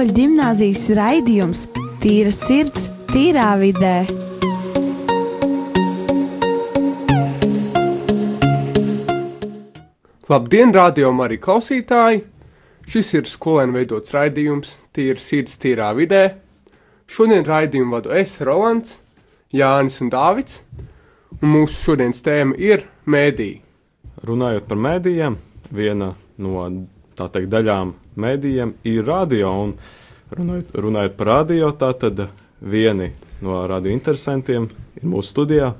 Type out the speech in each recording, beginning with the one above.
Katoļu ģimnāzijas raidījums Tīra sirds, tīrā vidē. Labdien, rādījumā arī klausītāji! Šis ir skolēnu veidots raidījums Tīra sirds, tīrā vidē. Šodien raidījumu vadu es, Rolands, Jānis un Dāvids, un mūsu šodienas tēma ir mēdī. Runājot par mēdījiem, viena no tā teikt daļām mēdījiem ir radio, un runājot, runājot par radio, tā tad vieni no radio interesantiem ir mūsu studijā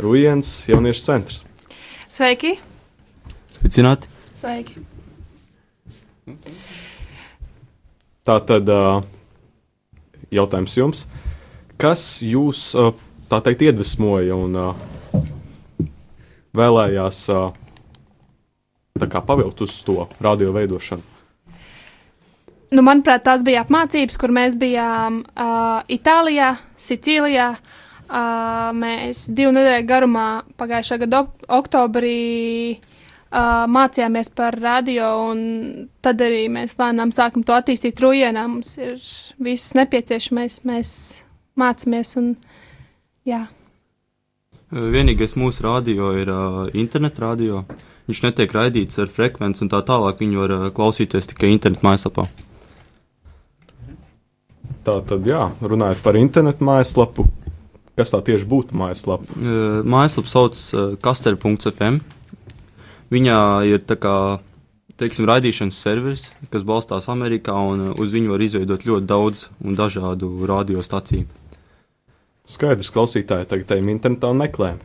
Rujens jauniešu centrs. Sveiki! Sveicināti! Sveiki! Tā tad jautājums jums, kas jūs tā teikt iedvesmoja un vēlējās tā kā pavilkt uz to radio veidošanu? Nu, manuprāt, tās bija apmācības, kur mēs bijām uh, Itālijā, Sicīlijā. Uh, mēs divu nedēļu garumā pagājušā gada ok oktobrī uh, mācījāmies par radio, un tad arī mēs lēnām sākam to attīstīt rujienā. Mums ir viss nepieciešamais, mēs mācāmies un jā. Vienīgais mūsu radio ir uh, interneta radio. Viņš netiek raidīts ar frekvenci un tā tālāk. Viņu var uh, klausīties tikai interneta mājaslapā. Tā tad, jā, runājot par internetu mājaslapu, kas tā tieši būtu mājaslapa? Uh, mājaslapa sauc uh, kaster.fm. Viņā ir tā kā teiksim, raidīšanas serveris, kas balstās Amerikā, un uh, uz viņu var izveidot ļoti daudz un dažādu radiostaciju. Skaidrs, klausītāji tagad ejam internetā un meklējam.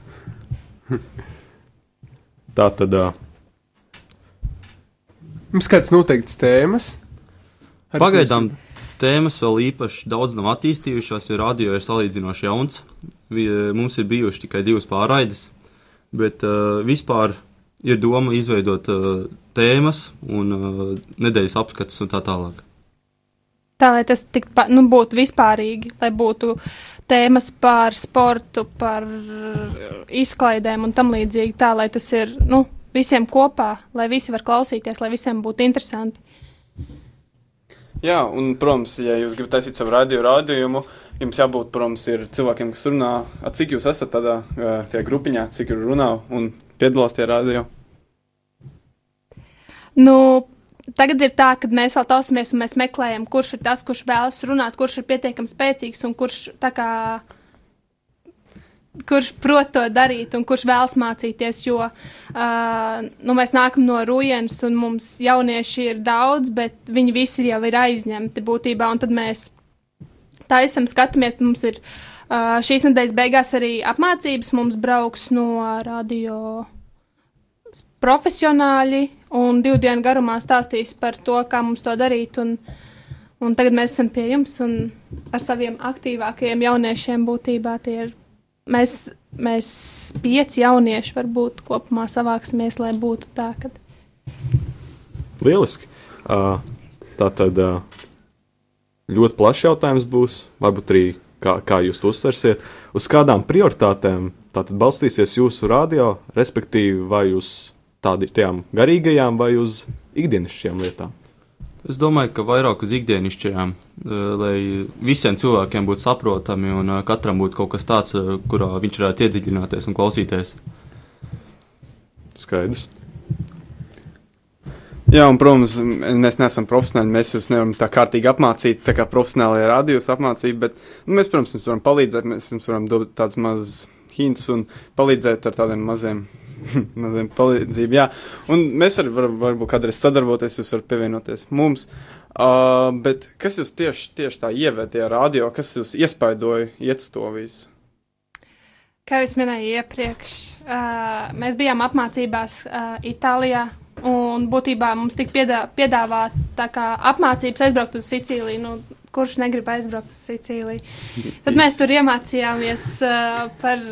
Tā tad, ā, Mums kāds noteikts tēmas? Ar Pagaidām tēmas vēl īpaši daudz nav attīstījušās, jo radio ir salīdzinoši jauns. Vi- Mums ir bijuši tikai divas pārraides, bet uh, vispār ir doma izveidot uh, tēmas un uh, nedēļas apskatus un tā tālāk. Tā lai tas tik, pa, nu, būtu vispārīgi, lai būtu tēmas par sportu, par izklaidēm un tam līdzīgi, tā lai tas ir nu, visiem kopā, lai visi var klausīties, lai visiem būtu interesanti. Jā, un, protams, ja jūs gribat taisīt savu radio rādījumu, jums jābūt, protams, ir cilvēkiem, kas runā, a, cik jūs esat tādā tajā grupiņā, cik ir runā un piedalās tajā radio. Nu, tagad ir tā, ka mēs vēl taustamies un mēs meklējam, kurš ir tas, kurš vēlas runāt, kurš ir pietiekami spēcīgs un kurš tā kā. Kurš prot to darīt un kurš vēlas mācīties, jo uh, nu, mēs nākam no Rujienas un mums jaunieši ir daudz, bet viņi visi jau ir aizņemti būtībā. Un tad mēs taisam, skatāmies, mums ir uh, šīs nedēļas beigās arī apmācības. Mums brauks no radio profesionāļi un divu dienu garumā stāstīs par to, kā mums to darīt. Un, un tagad mēs esam pie jums un ar saviem aktīvākajiem jauniešiem būtībā tie ir. Mēs, mēs pieci jaunieši varbūt kopumā savāksimies, lai būtu tā, ka lieliski. Ā, Tā tad ā, ļoti plašs jautājums būs, varbūt arī kā, kā jūs to uztversiet. Uz kādām prioritātēm tātad balstīsies jūsu radio, respektīvi, vai uz tādām garīgajām vai uz ikdienišķajām lietām? Es domāju, ka vairāk uz ikdienišķajām, eh, lai visiem cilvēkiem būtu saprotami un eh, katram būtu kaut kas tāds, eh, kurā viņš varētu iedziļināties un klausīties. Skaidrs. Jā, un, protams, mēs neesam profesionāli. Mēs jūs nevaram tā kārtīgi apmācīt, tā kā profesionālajā radios apmācīt, bet nu, mēs, protams, jums varam palīdzēt. Mēs jums varam dot tādus mazus hintus un palīdzēt ar tādiem maziem. Maziem palīdzību, jā. Un mēs arī varam, varbūt kādreiz sadarboties, jūs varat pievienoties mums. Uh, bet kas jūs tieši, tieši tā ievērtījāt radio, kas jūs iespaidoja iet to visu? Kā jau minēju iepriekš, uh, mēs bijām apmācībās uh, Itālijā. Un būtībā mums tika piedā, piedāvāta apmācības aizbraukt uz Sicīliju. Nu, kurš negrib aizbraukt uz Sicīliju? Tad mēs tur iemācījāmies uh, par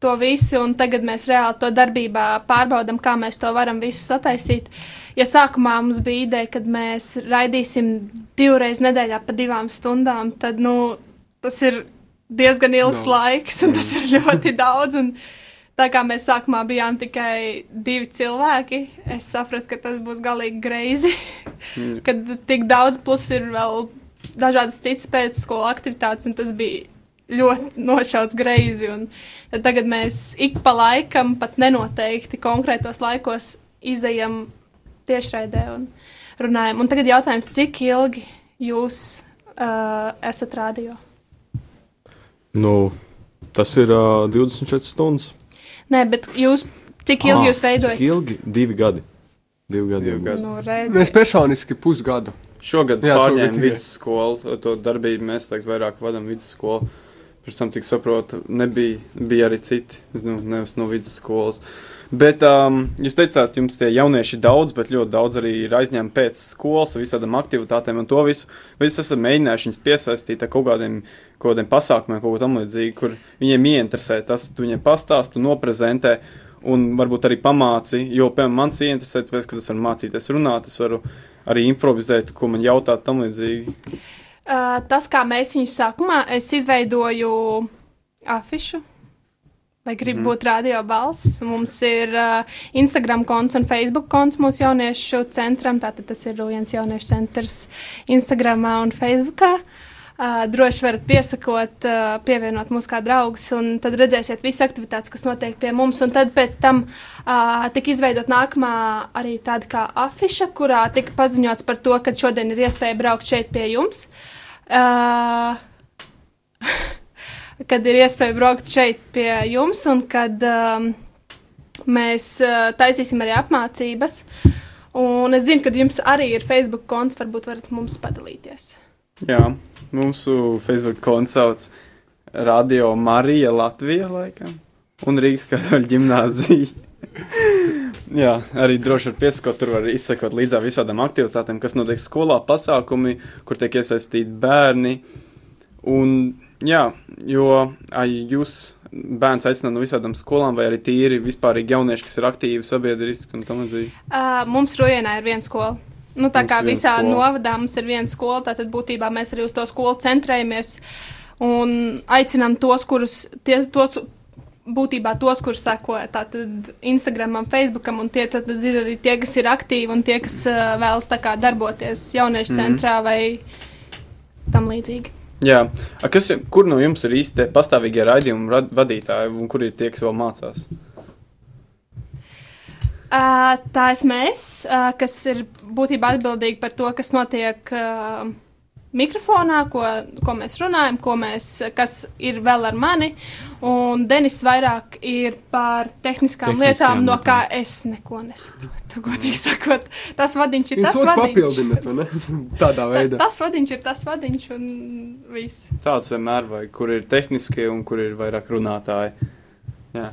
to visu, un tagad mēs reāli to darbībā pārbaudām, kā mēs to varam visu sataisīt. Ja sākumā mums bija ideja, ka mēs raidīsim divreiz nedēļā pa divām stundām, tad nu, tas ir diezgan ilgs no. laiks, un tas ir ļoti daudz. Un tā kā mēs sākumā bijām tikai divi cilvēki, es sapratu, ka tas būs galīgi greizi. kad tik daudz, plus ir vēl dažādas citas pēcskolu aktivitātes, un tas bija ļoti nošauts greizi. Un tad tagad mēs ik pa laikam, pat nenoteikti konkrētos laikos, izējam tiešraidē un runājam. Un tagad jautājums, cik ilgi jūs uh, esat rādio? Nu, tas ir uh, 24 stundas. Nē, bet jūs, cik ilgi Ah, jūs veidojat? Cik ilgi? Divi gadi. Divi gadi. Divi gadi. Nu, redz, Mēs personiski pusgadu. Šogad Jā, šogad pārņēma tikai. vidusskolu, to darbību mēs tagad vairāk vadām vidusskolu. Pēc tam, cik saprotu, nebija, bija arī citi, nu, nevis no vidusskolas. Bet um, jūs teicāt, jums tie jaunieši ir daudz, bet ļoti daudz arī ir aizņemti pēc skolas, visādām aktivitātēm un to visu. Vai jūs esat mēģinājuši viņus piesaistīt ar kaut kādiem, kaut kādiem pasākumiem, kaut ko tam līdzīgu, kur viņiem ieinteresē tas, tu viņiem pastāst, tu noprezentē un varbūt arī pamāci, jo, piemēram, mans ieinteresē, tāpēc, ka es varu mācīties runāt, es varu arī improvizēt, ko man jautāt tam līdzīgi. Uh, tas, kā mēs viņu sākumā, es izveidoju afišu. Vai gribi mm. būt radio balss? Mums ir uh, Instagram konts un Facebook konts mūsu jauniešu centram. Tātad tas ir Rujens jauniešu centrs Instagramā un Facebookā. Uh, droši varat piesakot, uh, pievienot mūs kā draugus, un tad redzēsiet visas aktivitātes, kas notiek pie mums. Un tad pēc tam uh, tika izveidot nākamā arī tāda kā afiša, kurā tika paziņots par to, ka šodien ir iespēja braukt šeit pie jums. Uh, kad ir iespēja braukt šeit pie jums, un kad um, mēs uh, taisīsim arī apmācības. Un es zinu, ka jums arī ir Facebook konts, varbūt varat mums padalīties. Jā, mūsu Facebook konts sauc Radio Marija Latvija laikam un Rīgas katoļu ģimnāzija. Jā, arī droši var piesakot, tur var izsekot līdzā visādām aktivitātēm, kas notiek skolā, pasākumi, kur tiek iesaistīti bērni. Un, jā, jo ai, jūs bērns aicināt no visādām skolām, vai arī tīri vispārīgi jaunieši, kas ir aktīvi sabiedriski un tam līdzīgi. Uh, mums Rojenā ir viena skola. Nu, tā Mums kā visā skola. novadā mums ir viena skola, tad būtībā mēs arī uz to skolu centrējamies un aicinām tos, kurus, tie, tos, būtībā tos, kurus seko tātad Instagramam, Facebookam, un tie tad ir arī tie, kas ir aktīvi un tie, kas uh, vēlas kā darboties jauniešu Mhm. centrā vai tam līdzīgi. Jā, A, kas, kur no jums ir īsti pastāvīgie raidījumu vadītāji un kur ir tie, kas vēl mācās? Uh, tā esmu es, uh, kas ir būtībā atbildīga par to, kas notiek uh, mikrofonā, ko, ko mēs runājam, ko mēs, kas ir vēl ar mani. Un Denis vairāk ir par tehniskām, Tehniskajām lietām, no lietām. kā es neko nesaprotu. Godīgi sakot, tas vadiņš ir Jūs tas vadiņš. papildināt, vai ne? Tādā Ta, veidā. tas vadiņš ir tas vadiņš un viss. Tāds vienmēr vajag, kur ir tehniskie un kur ir vairāk runātāji. Jā,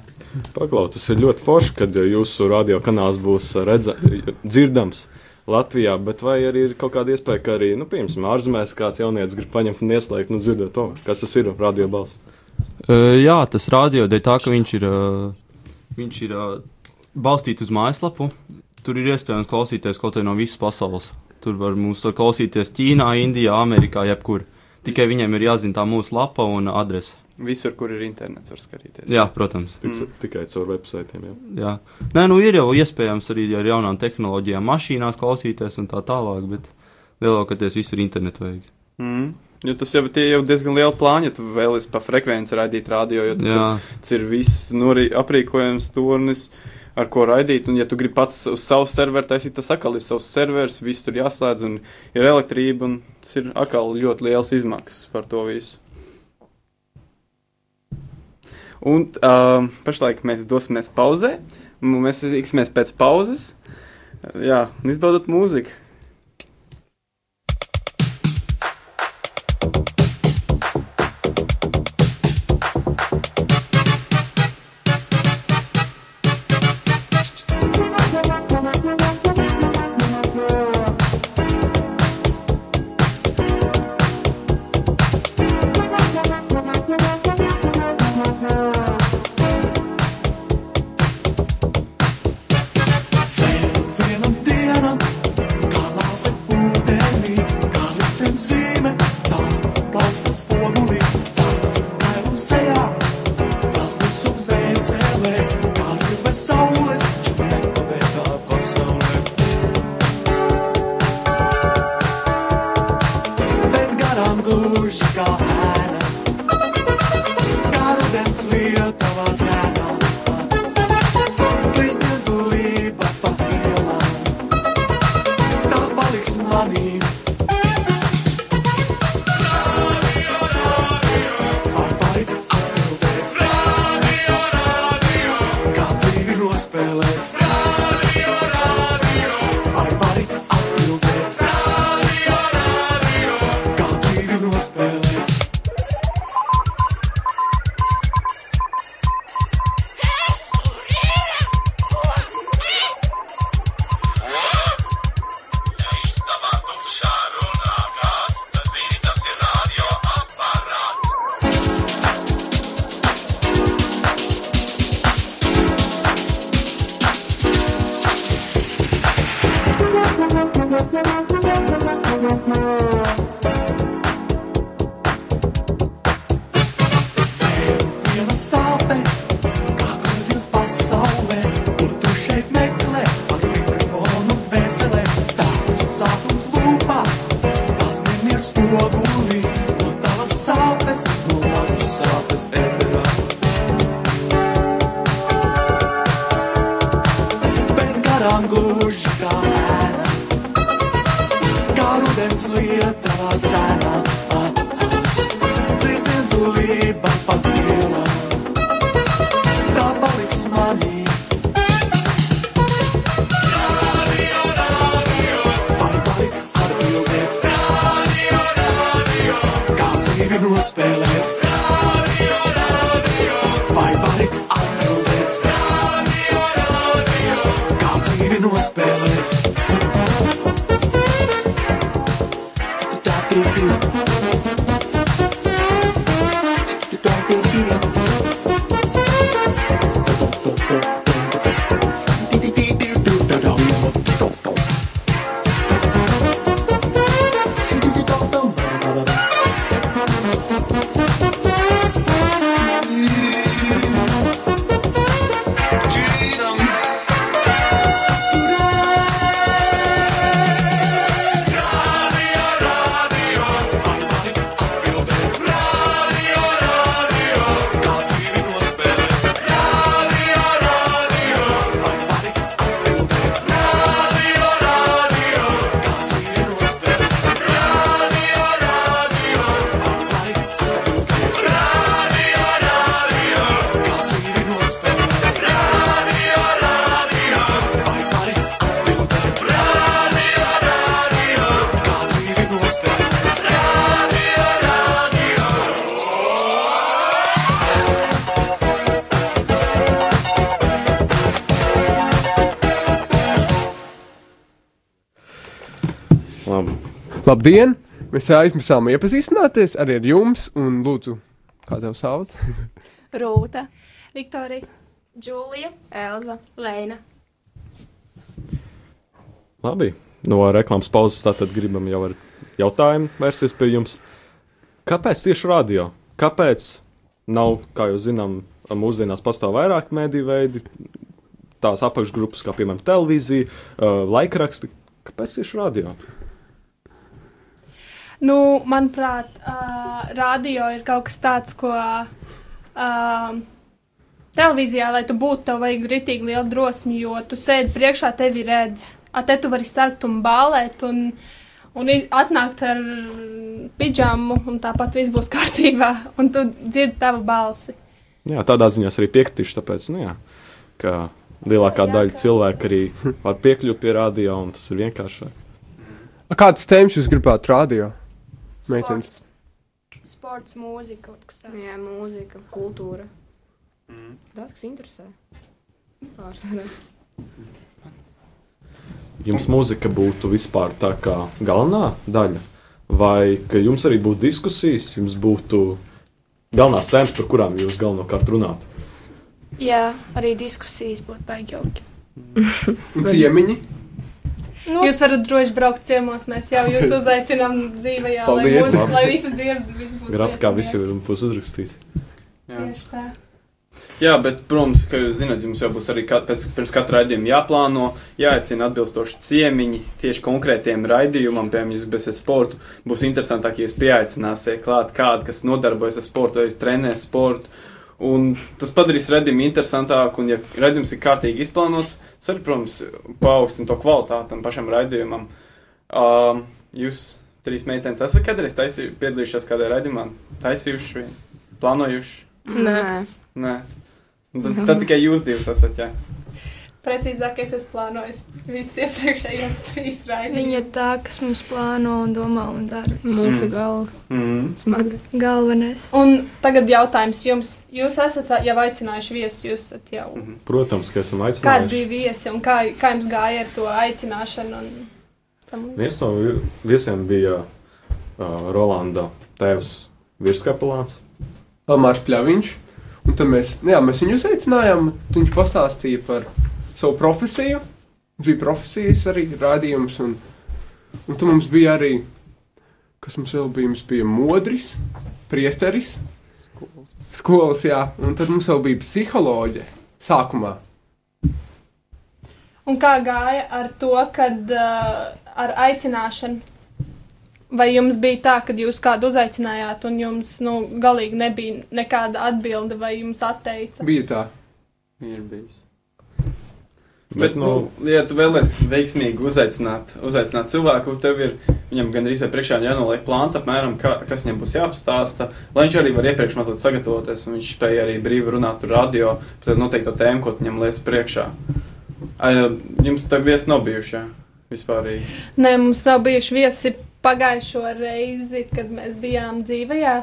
Paklaus, tas ir ļoti forši, kad jūsu radiokanāls būs redza, dzirdams Latvijā, bet vai arī ir kaut kāda iespēja, ka arī, nu, piemēram, ārzemēs kāds jaunietis grib paņemt un ieslēgt, nu, dzirdēt to, kas tas ir radio balss. Uh, jā, tas radio dēļ tā, ka viņš ir, uh, viņš ir uh, balstīts uz mājaslapu. Tur ir iespējams klausīties kaut no visas pasaules. Tur var mums var klausīties Ķīnā, Indijā, Amerikā, jebkur. Tikai viņiem ir jāzina tā mūsu lapa un adrese. Visur, kur ir internets, var skatīties. Jā, protams. Tic, Mm. Tikai caur websaitiem. Jā. Jā. Nē, nu ir jau iespējams arī ar jaunām tehnoloģijām mašīnās klausīties un tā tālāk, bet lielākoties visur internetu vajag. Mm. Jo tas jau tie jau diezgan liela plāņa, ja tu vēlies pa frekvenci raidīt radio, jo tas, Jā, ir, tas ir viss nori, aprīkojums, turnis, ar ko raidīt. Un, ja tu gribi pats uz savu serveru taisīt, tas atkal ir savs serveris, viss tur jāslēdz un ir elektrība, un tas ir atkal ļoti liels izmaksas par to visu. Un uh, pašlaik mēs dosimies pauzē. Mēs tiksimies pēc pauzes. Jā, un izbaudot mūziku. Labdien! Mēs aizmirsām iepazīstināties arī ar jums, un lūdzu, kā tev sauc? Rūta, Viktorija, Džulija, Elza, Leina. Labi. No reklāmas pauzes tātad gribam jau ar jautājumu vērsties pie jums. Kāpēc tieši radio? Kāpēc nav, kā jūs zinām, mūsdienās pastāv vairāk mediju veidi, tās apakšgrupas, kā piemēram televīzija, uh, laikraksti? Kāpēc tieši radio? Nu, manuprāt, uh, radio ir kaut kas tāds, ko uh, televīzijā, lai tu būtu, tev vajag ritīgi liela drosmi, jo tu sēdi priekšā, tevi redz. A te tu vari sarkt un bālēt un, un atnākt ar pidžamu, un tāpat viss būs kārtībā, un tu dzirdi tavu balsi. Jā, tādā ziņā es arī piekritīšu, tāpēc, nu, jā, ka lielākā Jā, daļa kā cilvēku arī var piekļūt pie radio, un tas ir vienkāršāk. A, Kādas tēmas jūs gribētu radio? Meitenes. Sports. Sports, mūzika, kaut kas tāds. Jā, mūzika, kultūra. Tas, kas interesē. Pārsvarā. Jums mūzika būtu vispār tā kā galvenā daļa, vai ka jums arī būtu diskusijas, jums būtu galvenās tēmas, par kurām jūs galvenokārt runātu? Jā, arī diskusijas būtu baigi jauki. Un ciemiņi? Nu, Jūs varat droši braukt ciemos, mēs jau jūs uzaicinām dzīvajā, lai, mūs, lai visi dzird, viss būs viss jau būs uzrakstīts. Jā. Tieši tā. Jā, bet, protams, kā jūs zināt, jums jau būs arī kat, pēc, pirms katra raidījuma jāplāno, jāaicina atbilstoši ciemiņi tieši konkrētiem raidījumam, piemēram, jūs esat sportu. Būs interesantāk, ja jūs pieaicināsiet klāt kādu, kas nodarbojas ar sportu, vai trenē sportu. Un tas padarīs redzējumu interesantāku, un, ja redzējums ir kārtīgi izplānots, tas arī, protams, paaugstina to kvalitāti tam pašam raidījumam. Uh, jūs trīs meitenes esat kādreiz taisī, piedalījušās kādā raidījumā, taisījuši, plānojuši? Nē. Nē. Un Tad, tad tikai jūs divas esat, jā. Precīzāk, es esmu plānojis visas iepriekšējās trīs raidījumus. Viņa ir tā, kas mums plāno un domā un dara. Mūsu Mm. galva. Mm. Smadzenes. Galvenais. Un tagad jautājums jums. Jūs esat jau aicinājuši viesus, jūs esat jau. Mhm. Protams, ka esam Kādi aicinājuši. bija viesi un kā, kā jums gāja ar to aicināšanu? Un? Viens no vi- viesiem bija uh, Rolanda tēvs virskapelāns. Elmārs Pļaviņš. Un tad mēs, nu jā, mēs viņu uzaicinājām. Viņš pastāstīja par savu profesiju. Mums bija profesijas arī rādījums. Un, un tur mums bija arī, kas mums vēl bija, mums bija modris, priesteris. Skolas. Skolas, jā. Un tad mums vēl bija psiholoģija sākumā. Un kā gāja ar to, kad uh, ar aicināšanu? Vai jums bija tā, ka jūs kādu uzaicinājāt, un jums nu, galīgi nebija nekāda atbilde, vai jums atteica? Bija tā. Ir bijis. Bet, nu, nu, ja tu vēlēsies veiksmīgi uzaicināt, uzaicināt cilvēku, tev ir viņam gan arī priekšā jānoliek plāns, apmēram, ka, kas viņam būs jāapstāsta, lai viņš arī var iepriekš mazliet sagatavoties, un viņš spēja arī brīvi runāt tur radio par tādu noteikto tēmu, ko viņam liec priekšā. Ai, Jums tā viesi nav bijuši, jā, vispārīgi. Nē, mums nav bijuši viesi pagājušo reizi, kad mēs bijām dzīvajā.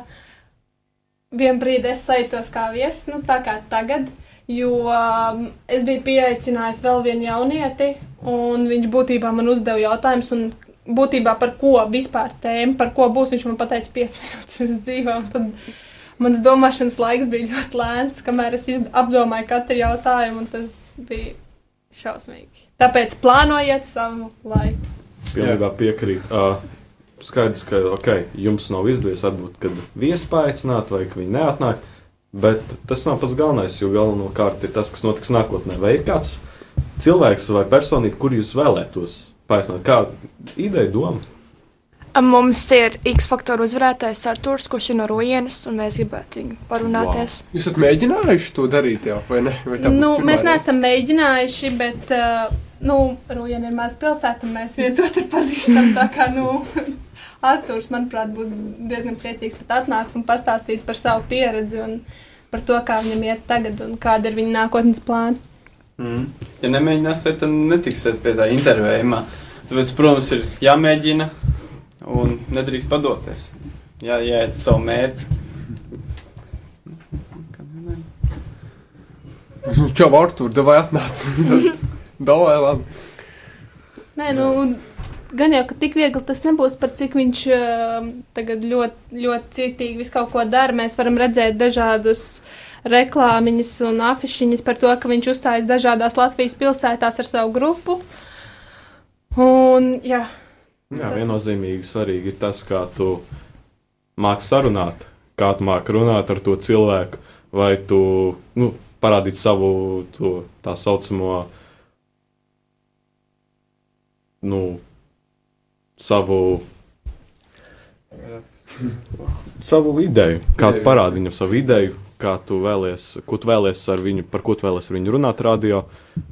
Vienā brīdī es sajūtos kā viesis, nu tā kā tagad. Jo um, es biju pieaicinājis vēl vienu jaunieti, un viņš būtībā man uzdeva jautājumus, un būtībā par ko vispār tēma, par ko būs. Viņš man pateica 5 minūtes pirms dzīvām. Tad mans domāšanas laiks bija ļoti lēns, kamēr es apdomāju katru jautājumu, un tas bija šausmīgi. Tāpēc plānojiet savu laiku. pilnībā piekrīt. Uh, skaidrs, ka okay, jums nav izdevies varbūt, kad viesi paaicināt vai ka viņi neatnāk. Bet tas nav pats galvenais, jo galvenokārt ir tas, kas notiks nākotnē. Vai ir kāds cilvēks vai personība, kur jūs vēlētos paaicināt? Kāda ideja, doma? Mums ir X faktoru uzvarētājs Arthurs, kurš ir no Rujienas, un mēs gribētu viņu parunāties. Wow. Jūs esat mēģinājuši to darīt jau, vai ne? Vai tā būs Nu, mēs neesam mēģinājuši, bet, uh, nu, Rujana ir maza pilsēta, un mēs viens otru pazīstam. Tā kā, nu, Arthurs, manuprāt, būtu diezgan priecīgs pat atnākt un pastāstīt par savu pieredzi un par to, kā viņam iet tagad un kāda ir viņa nākotnes plāna. Mm. Ja nemēģināsiet, tad netiksiet pie tā intervējumā. Tāpēc, protams, ir jāmēģina un nedrīkst padoties. Jā, jāiet savu mērķi. Čau, Artur, davai atnāc. davai, labi. Nē, nu, gan jau, ka tik viegli tas nebūs, par cik viņš uh, tagad ļoti, ļoti citīgi visu kaut ko dara. Mēs varam redzēt dažādus reklāmiņas un afišiņas par to, ka viņš uzstājas dažādās Latvijas pilsētās ar savu grupu. Un, jā, Jā, viennozīmīgi svarīgi ir tas, kā tu māki sarunāt, kā tu māki runāt ar to cilvēku, vai tu nu, parādīt savu to, tā saucamo, nu, savu, savu ideju, kā tu parādi viņam savu ideju, kā tu vēlies, ko tu vēlies ar viņu, par ko tu vēlies ar viņu runāt radio,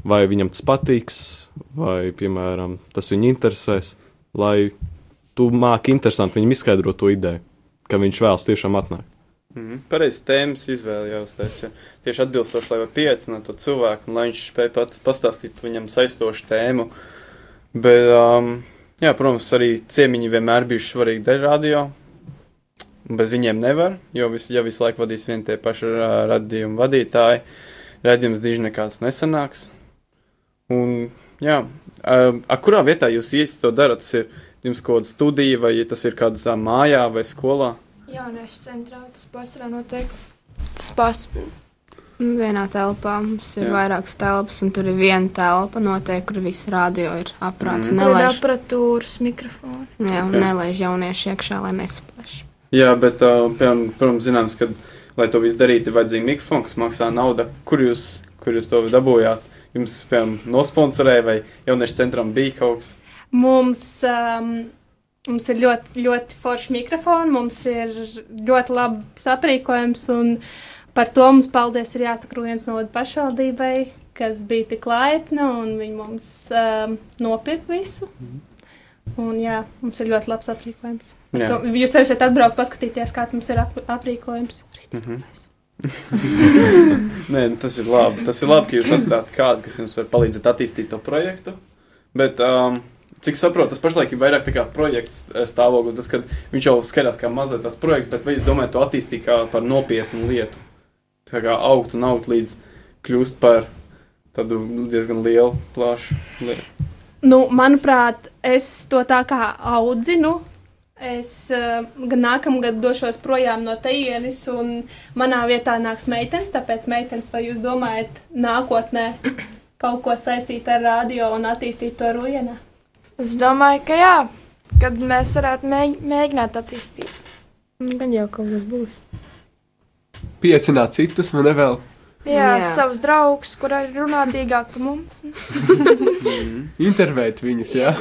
vai viņam tas patiks, vai, piemēram, tas viņu interesēs, lai tu māki interesanti viņam izskaidrot to ideju, ka viņš vēlas tiešām atnākt. Mm. Pareizs tēmas izvēle jāuztais. Ja. Tieši atbilstoši, lai var pieaicināt to cilvēku, un lai viņš spēj pat pastāstīt viņam saistošu tēmu. Bet, um, jā, protams, arī ciemiņi vienmēr bijuši svarīgi daļa radio. Bez viņiem nevar, jo vis, ja visu laiku vadīs vien tie paši uh, radījumu vadītāji, radījums diži nekāds nesanāks. Un, jā, uh, kurā vietā jūs īsti to darat? Tas ir jums kaut kāda studija, vai tas ir kādā tā mājā vai skolā? Jauniešu centrā tas pārsvarā notiek. Tas pats. Vienā telpā mums ir Jā. Vairākas telpas, un tur ir viena telpa, noteikti, kur viss radio ir aprāts. Mm. Tur ir Nelaiž, aparatūras, mikrofoni. jā, un Jā. nelaiž jaunieši iekšā, lai nesplēš. Jā, bet, uh, piemēram, protams, zināms, ka, lai to visu darītu, ir vajadzīga mikrofona, kas maksā naudu. Kur jūs, kur jūs to dabūjāt? Jums, piemēram, nosponsorēja vai jauniešu centram bija kaut kas? mums, um, mums ir ļoti, ļoti forši mikrofoni, mums ir ļoti labs aprīkojums un par to mums paldies ir jāsaka Rūjens novada pašvaldībai, kas bija tik laipna un viņi mums um, nopirka visu. Un jā, mums ir ļoti labs aprīkojums. To, jūs varēsiet atbraukt, paskatīties, kāds mums ir ap, aprīkojums. Nē, nu, tas ir labi. Tas ir labi, ka jūs atradāt kādu, kas jums var palīdzēt attīstīt to projektu. Bet, um, cik saprotu, tas pašlaik ir vairāk kā projekts eh, stāvoklis. Tas, kad viņš jau skatās kā mazliet tas projekts, bet vai jūs domājat to attīstīt kā par nopietnu lietu? Tā kā augt un augt līdz kļūst par tādu diezgan lielu, plašu lietu. Nu, manuprāt, es to tā kā audzinu. Es uh, gan nākamgad došos projām no teienes, un manā vietā nāks meitenes. Tāpēc, meitenes, vai jūs domājat, nākotnē kaut ko saistīt ar radio un attīstīt to rujienā? Es domāju, ka jā, kad mēs varētu mēģ mēģināt attīstīt. Gan jau kaut kas būs. Piecināt citus, man ne vēl. Jā, Jā. jā. savus draugus, kur ir runātīgāk par mums. Intervēt viņus, jā.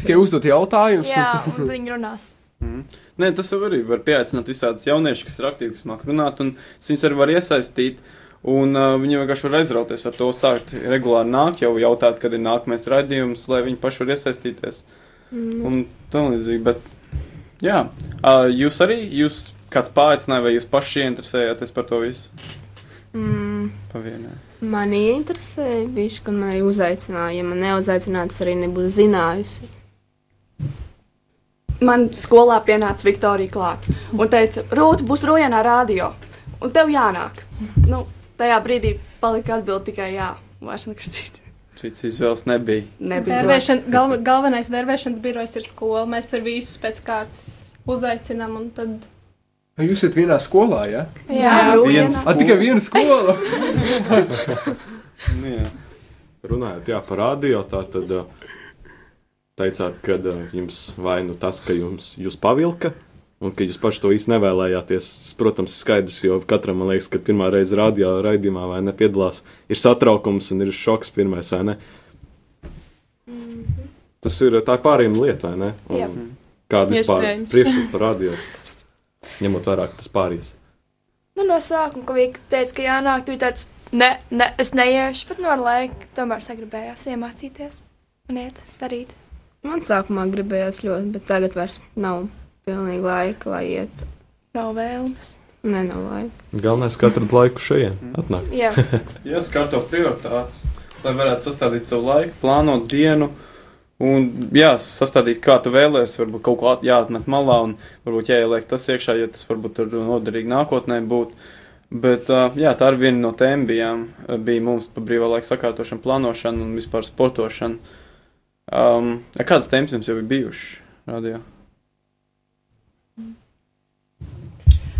Tikai uzdot jautājumus. Jā, un un viņi runās. Nē, tas jau arī var pieaicināt visādus jauniešus, kas ir aktīvi, kas māca runāt, un viņus arī var iesaistīt. Un uh, viņi vienkārši var aizrauties ar to, sākt regulāri nākt, jau jautāt, kad ir nākamais raidījums, lai viņi paši var iesaistīties. Mm. Un tā līdzīgi. Bet, jā, uh, jūs arī, jūs kāds paaicināja, vai jūs paši interesējāties par to visu? Mm, Pavienē. mani interesē, viņš, kad man arī uzaicināja. Ja man neuzaicinātu, es arī nebūtu zinājusi. Man skolā pienāca Viktorija klāt un teica, Rūta būs rojanā radio, un tev jānāk. Nu, tajā brīdī palika atbild tikai jā, vairs nekas cits. Šīs izvēles nebija. Nebija Vērvēšana, galva, galvenais vērvēšanas birojs ir skola. Mēs tur visus pēc kārtas uzaicinām, un tad Vai Jūs esat vienā skolā, jā? Jā, Viens A, tikai viena skola. Nu, jā. Runājot jā, par radio, tā tad teicāt, ka jums vai nu tas, ka jums jūs pavilka, un ka jūs paši to īsti nevēlējāties. Protams, skaidrs, jo katram, man liekas, kad pirmā reize radio raidījumā vai nepiedalās, ir satraukums un ir šoks pirmais, vai ne? Tas ir tā pārējiem lieta, vai ne? Un Jā. Kāda vispār priekšstata par radio? Ņemot vērā, ka tas pāries. Nu, no sākuma, kad Vika teica, ka jānāk, tu biji tāds, ne, ne, es neiešu, bet no ar laiku tomēr sagribējās iemācīties un iet, darīt. Man sākumā gribējās ļoti, bet tagad vairs nav pilnīgi laika, lai iet. Nav vēlmes. Nē, nav laika. Galvenais, ka atradu laiku šeit, atnāk. Jā, Jāskārto prioritātes, lai varētu sastādīt savu laiku, plānot dienu. Un, jā, sastādīt, kā tu vēlēsies, varbūt kaut ko at- jāatmet malā, un varbūt jāieliek tas iekšā, jo tas varbūt tur noderīgi nākotnē būtu. Bet, jā, tā ir viena no tēmām, bija mums par brīvā laika sakārtošanu, plānošanu un vispār sportošanu. Um, kādas tēmas jums jau ir bijušas radio?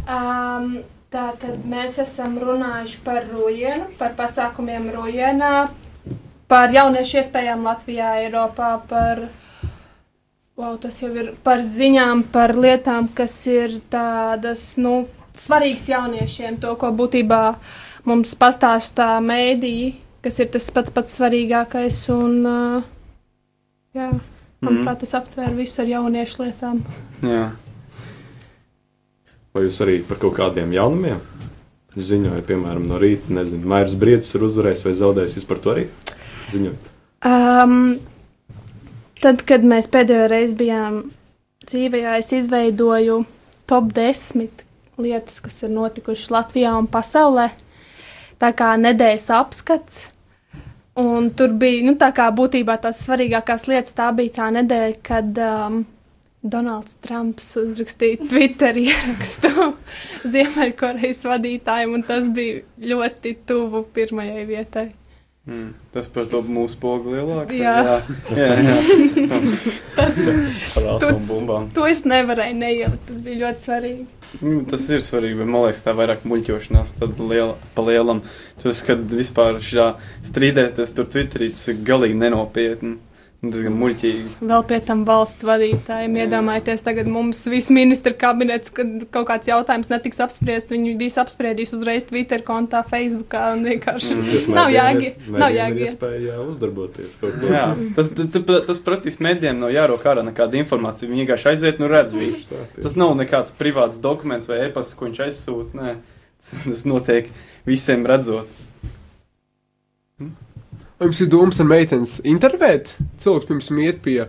Um, tā tad mēs esam runājuši par rujienu, par pasākumiem rujienā, par jauniešu iespējām Latvijā, Eiropā, par, wow, tas jau ir par ziņām, par lietām, kas ir tādas, nu, svarīgas jauniešiem, to, ko būtībā mums pastāstā mēdīji, kas ir tas pats pats svarīgākais, un, uh, jā, manuprāt, tas aptver visu ar jauniešu lietām. Jā. Vai jūs arī par kaut kādiem jaunumiem ziņojat, piemēram, no rīta, nezinu, Mairs Briedis ir uzvarējis vai zaudējis, jūs par to arī ziņojat? Um, tad, kad mēs pēdējo reizi bijām dzīvē, es izveidoju top 10 lietas, kas ir notikušas Latvijā un pasaulē. Tā kā nedēļas apskats. Un tur bija nu, tā kā būtībā tās svarīgākās lietas. Tā bija tā nedēļa, kad um, Donalds Trumps uzrakstīja Twitter ierakstu Ziemeļkorejas vadītājiem, un tas bija ļoti tuvu pirmajai vietai. Mm, tas par to mūsu pogu lielāku. Jā. jā, jā. Par atombumbām. To es nevarēju neielikt. Tas bija ļoti svarīgi. Nu, tas ir svarīgi, bet man liekas, tā vairāk muļķošanās, tad liela, pa lielam. Tas, kad vispār šā strīdēties tur Twitterī, tas ir galīgi nenopietni. Diezgan muļķīgi. Vēl pie tam valsts vadītājiem iedomājieties, tagad mums viss ministra kabinets, kad kaut kāds jautājums netiks apspriests, viņi visi apspriedīs uzreiz Twitter kontā, Facebookā un vienkārši Jūs nav mēdījiem jāgi, nav jāgi. iespēja uzdarboties kaut ko. Jā, tas, tas, tas pretīs mēdījiem nav jārok ārā nekāda informācija. Viņi vienkārši aiziet, nu redz visu. Tas nav nekāds privāts dokuments vai e-pasts, ko viņš aizsūta. Nē, tas notiek visiem redzot. Vai jums ir domas ar meitenes intervēt? Cilvēks pirms tam iet pie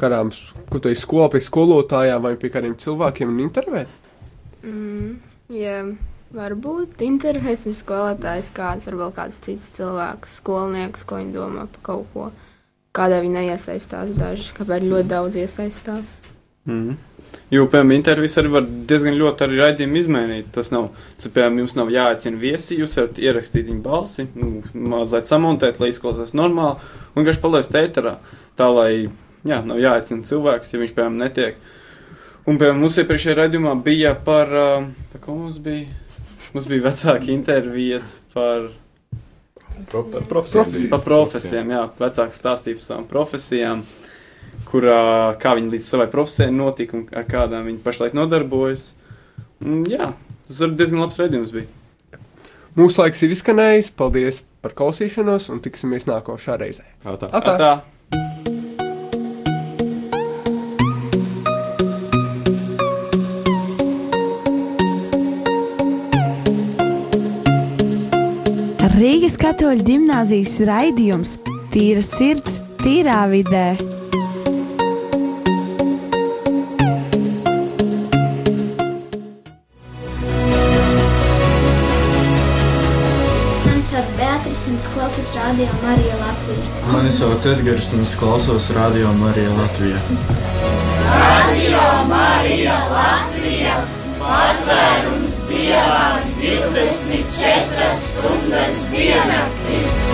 kādām, ko te skolā, pie skolotājām vai pie kādiem cilvēkiem un intervēt? Mm, jā, varbūt intervētas skolotājs kāds, varbūt kāds cits cilvēks, skolnieks, ko viņi domā par kaut ko. Kādā viņi neiesaistās daži, kāpēc ļoti daudz iesaistās. Mm. Jo, piemēram, intervijas arī var diezgan ļoti arī raidījumu izmainīt. Tas nav, tas, piemēram, jums nav jāaicina viesi, jūs varat ierakstīt viņu balsi, nu, mazliet samontēt, lai izklausās normāli, un vienkārši palaist ēterā. Tā, lai, jā, nav jāaicina cilvēks, ja viņš, piemēram, netiek. Un, piemēram, mums iepriekšējā raidījumā bija par, par ko mums bija? Mums bija vecāki intervijas par Pro, par profesijām. Par profesijām, jā, vecāks stāstīja par savām profesijām, kurā, kā viņi līdz savai profesijai notika un ar kādām viņi pašlaik nodarbojas. Un, jā, tas arī diezgan labs redzējums bija. Mūsu laiks ir izskanējis. Paldies par klausīšanos un tiksimies nākošā reizē. Atā. Atā. Tā. Rīgas katoļu gimnāzijas raidījums Tīra sirds, tīrā vidē. Mani sauc Edgars, un es klausos Radio Marija Latvijā. Radio Marija Latvija patvērums dievām 24 stundas diennaktī.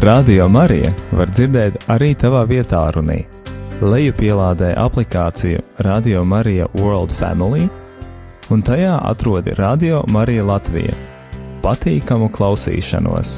Radio Marija var dzirdēt arī tavā vietā, runī. Lejupielādē aplikāciju Radio Marija World Family, un tajā atrodi Radio Marija Latvija. Patīkamu klausīšanos!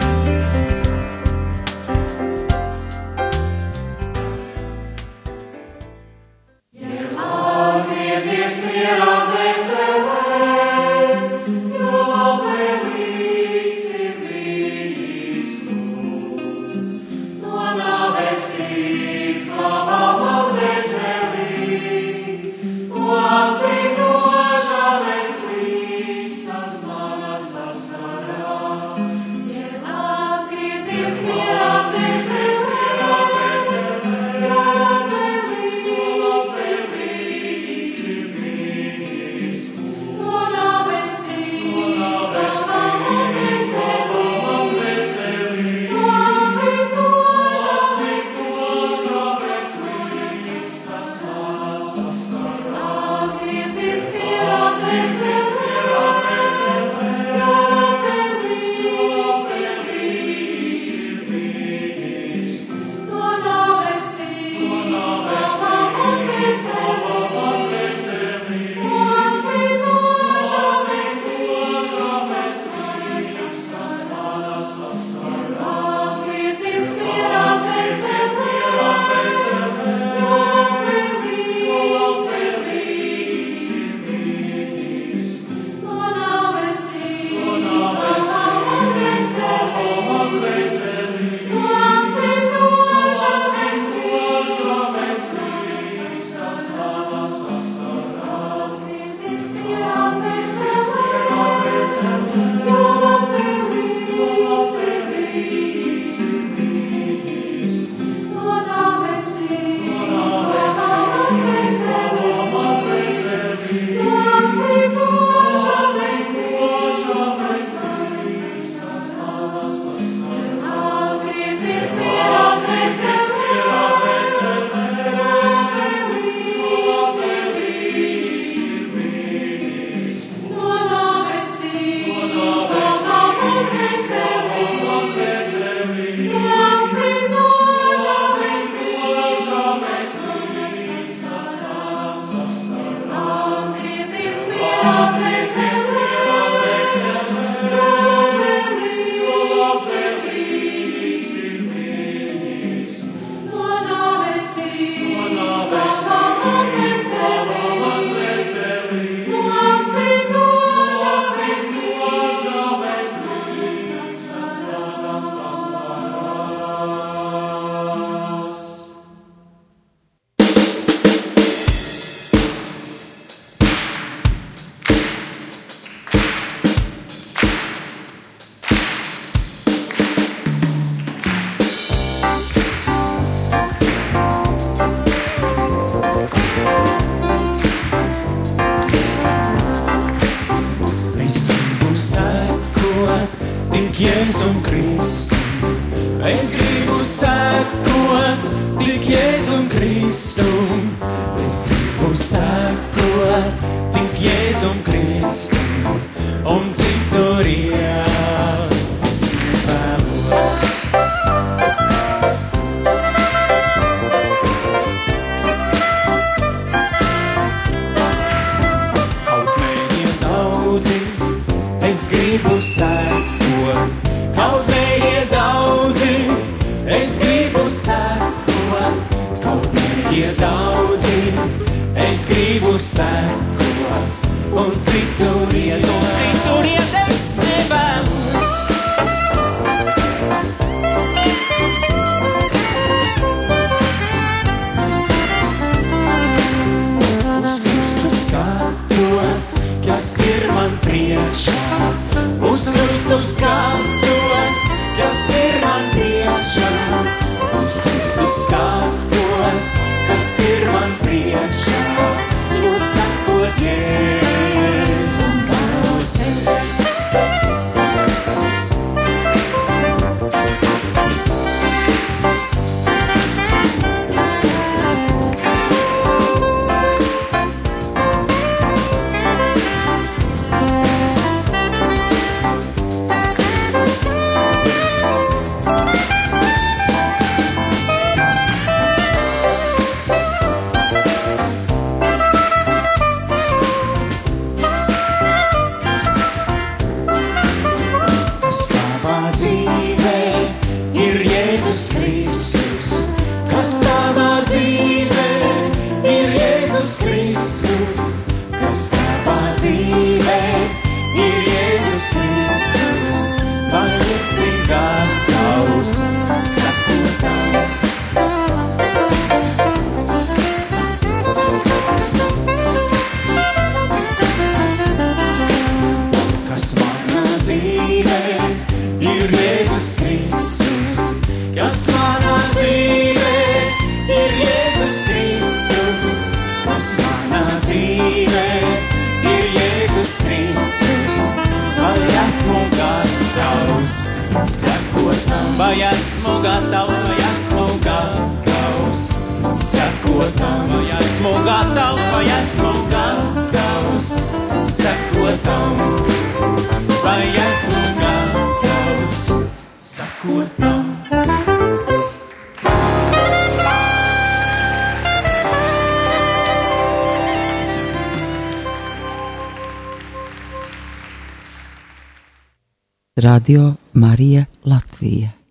es gribu sekot. Kaut neie daudzi, es gribu sekot. Kaut neie daudzi, es gribu sekot. Un citur iedot, citur iedot. skatos, kas ir man priekšā. Uz Kristus skatos, kas ir man priekšā. no esmu gatavs, no esmu gatavs. Sekotam, no esmu gatavs, no esmu gatavs. Sekotam, vai esmu gatavs, sekotam. Radio Marija Latvija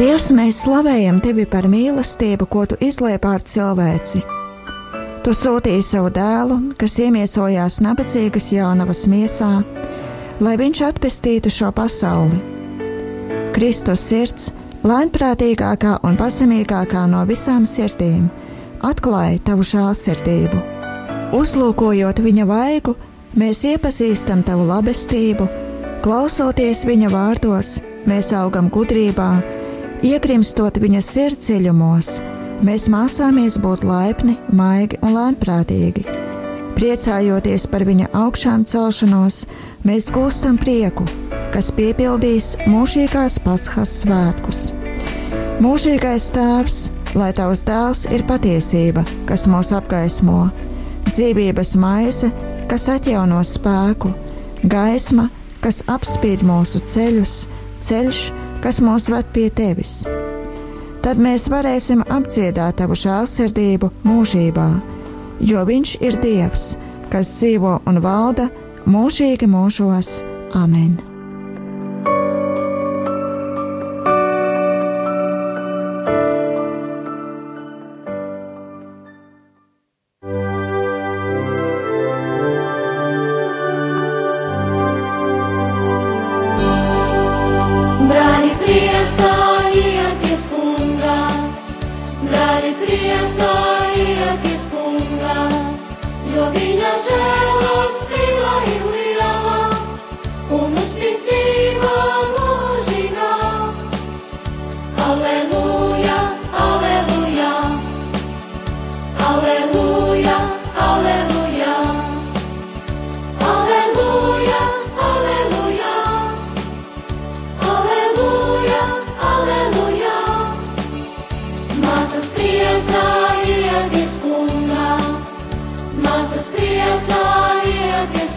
Dievs, mēs slavējam tevi par mīlestību, ko tu izlēji pār cilvēci. Tu sūtīji savu dēlu, kas iemiesojās nabadzīgas jaunavas miesā, lai viņš atpestītu šo pasauli. Kristus sirds, lēnprātīgākā un pazemīgākā no visām sirdīm, atklāja tavu žēlsirdību. Uzlūkojot viņa vaigu, mēs iepazīstam tavu labestību, klausoties viņa vārdos, mēs augam gudrībā, iegrimstot viņa sirdsdziļumos, mēs mācāmies būt laipni, maigi un lēnprātīgi. Priecājoties par viņa augšām celšanos, mēs gūstam prieku, kas piepildīs mūžīgās pasхas svētkus. Mūžīgais tēvs, lai tavs dēls ir patiesība, kas mūs apgaismo, dzīvības maize, kas atjauno spēku, gaisma, kas apspīd mūsu ceļus, ceļš, kas mūs ved pie tevis. Tad mēs varēsim apdziedāt tavu žēlsirdību mūžībā, jo viņš ir Dievs, kas dzīvo un valda mūžīgi mūžos. Amen!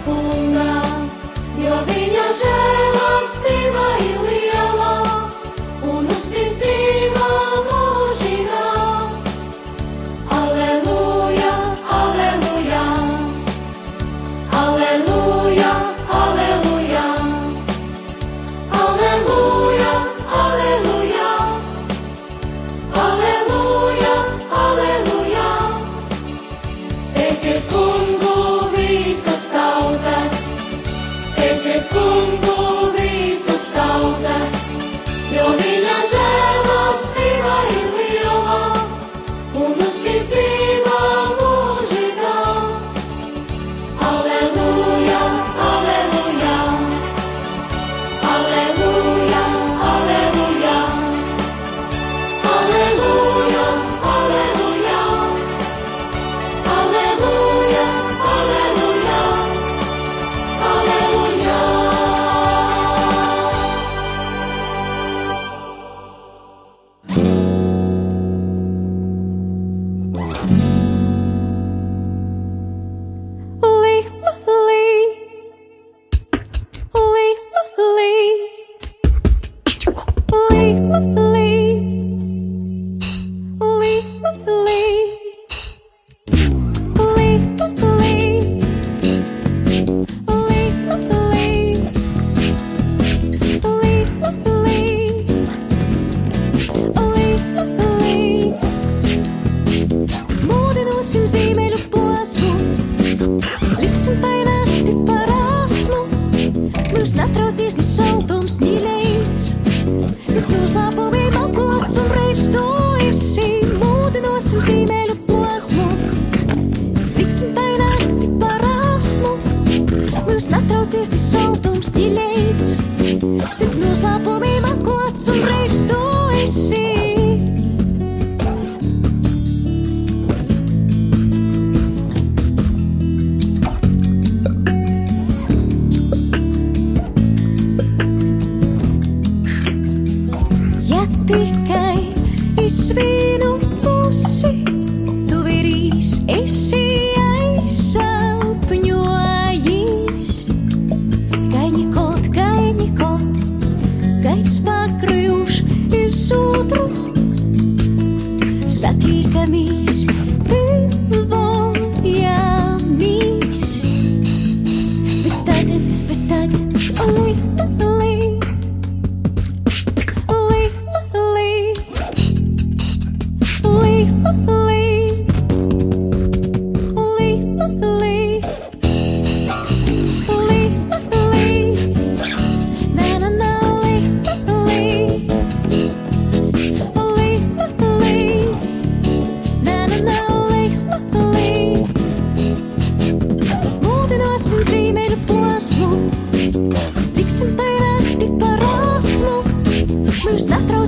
Priecājieties kungā, jo viņa žēlastība ir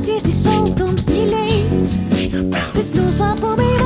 ciesti siltums, mīļais, bez noslēpumiem.